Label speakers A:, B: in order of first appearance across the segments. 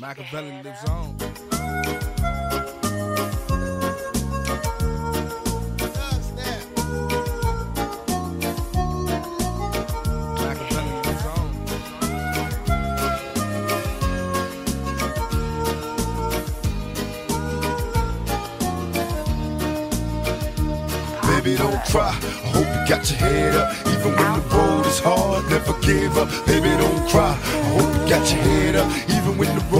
A: Machiavelli lives on. Lives on.
B: Baby, don't cry. I hope you got your head up. Even when the road is hard, never give up. Baby, don't cry. I hope you got your head up. Even when the road is hard, never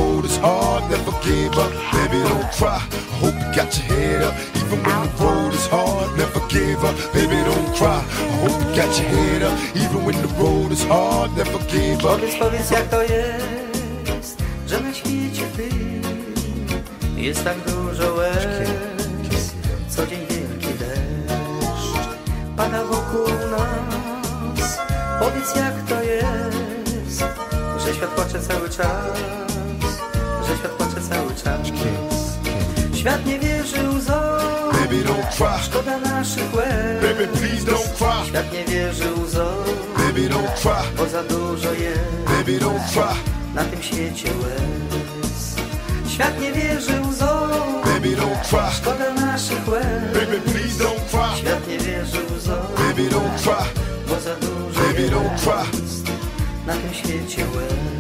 B: give up. Baby, don't cry. Hope you got your head up. Even when the road is hard, never give up. Baby, don't cry. Hope you got your head up. Even when the road is hard, never give up.
C: Powiedz, powiedz jak to jest, że na świecie tym jest tak dużo łez. Co dzień wielki deszcz pada wokół nas. Powiedz jak to jest, że świat płacze cały czas,
B: cry.
C: szkoda naszych łez.
B: Baby, please don't cry.
C: Świat nie wierzy łzom,
B: Baby, don't cry.
C: bo za dużo jest.
B: Baby, don't cry.
C: na tym świecie łez. Świat nie wierzy łzom,
B: Baby, don't cry.
C: szkoda naszych łez.
B: Baby, please don't cry.
C: Świat nie wierzy łzom,
B: Baby, don't cry.
C: bo za dużo
B: Baby, don't
C: jest
B: cry.
C: na tym świecie łez.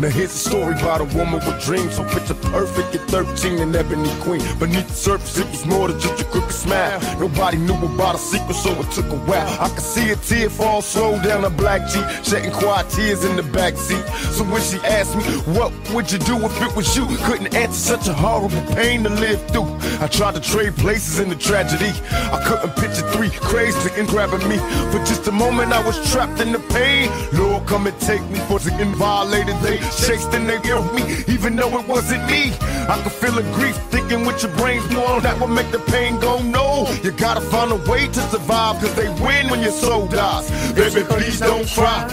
B: Now here's a story about a woman with dreams. So picture perfect at 13 and ebony queen. Beneath the surface it was more than just a crooked smile. Nobody knew about a secret so it took a while. I could see a tear fall slow down her black cheek Shedding quiet tears in the back seat. So when she asked me what would you do if it was you? Couldn't answer such a horrible pain to live through. I tried to trade places in the tragedy. I couldn't picture three crazy and grabbing me. For just a moment I was trapped in the pain. Lord come and take me for the violated They chased and they killed me even though it wasn't me. I could feel the grief thinking with your brains. More That would make the pain go no You gotta find a way to survive Cause they win when your soul dies Baby please don't cry.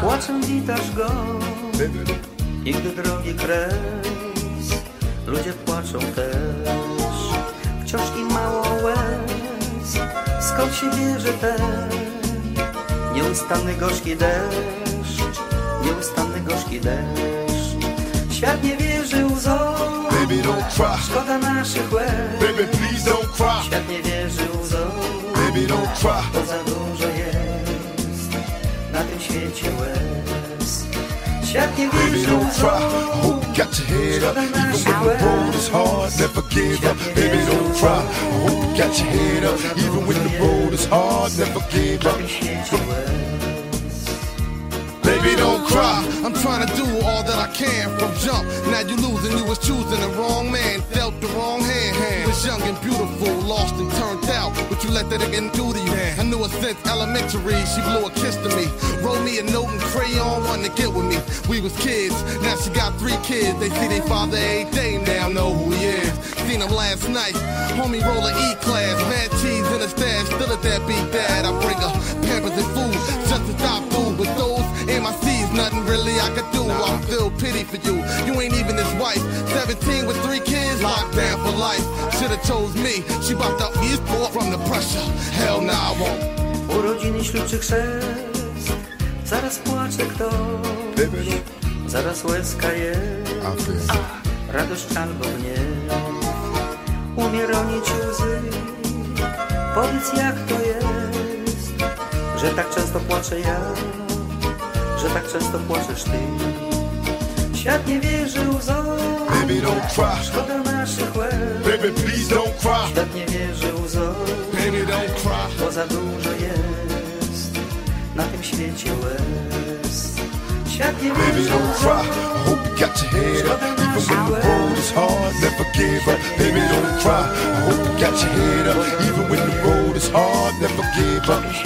C: Płaczem witasz go i gdy drogi kres, ludzie płaczą też. Wciąż im mało łez, skąd się bierze ten nieustanny gorzki deszcz, nieustanny gorzki deszcz. Świat nie wierzy łzom,
B: don't
C: szkoda naszych łez.
B: Baby don't cry
C: bo za dużo jest na tym świecie łez. Świat nie wierzy
B: don't cry
C: łzom,
B: I hope you got your head up? Even when the road is hard Never give up. Baby don't cry I hope you got your head up? Even when the road is hard Never give up cry
D: I'm trying to do all that I can from jump. Now you losing, you was choosing the wrong man, dealt the wrong hand. hand. Was young and beautiful, lost and turned out, but you let that again do to you. I knew her since elementary, she blew a kiss to me. Wrote me a note in crayon, wanted to get with me. We was kids, now she got three kids. They see their father every day, now know who he is. Seen him last night, homie roll E class, mad cheese in a stash, still a deadbeat dad. I bring pity for you. You ain't even his wife. 17 with three kids, locked down for life. Should've chose me. She about to ease more from the pressure. Hell nah, I won't.
C: Urodziny ślub czy chrzest, zaraz płacze ktoś, zaraz łezka jest,
B: feel
C: radość albo gniew. Umie ronić łzy, powiedz jak to jest, że tak często płaczę ja, że tak często płaczesz ty. Świat nie wierzy łzom,
B: Baby don't cry.
C: Szkoda naszych łez.
B: Baby please don't cry.
C: Świat nie wierzy łzom,
B: Baby don't cry.
C: Bo za dużo jest. Na tym świecie łez. Świat nie
B: Baby don't cry. I hope you got your head up. Even when the road is hard Never give up. Baby don't cry. I hope you got your head up. Even when the road is hard Never give up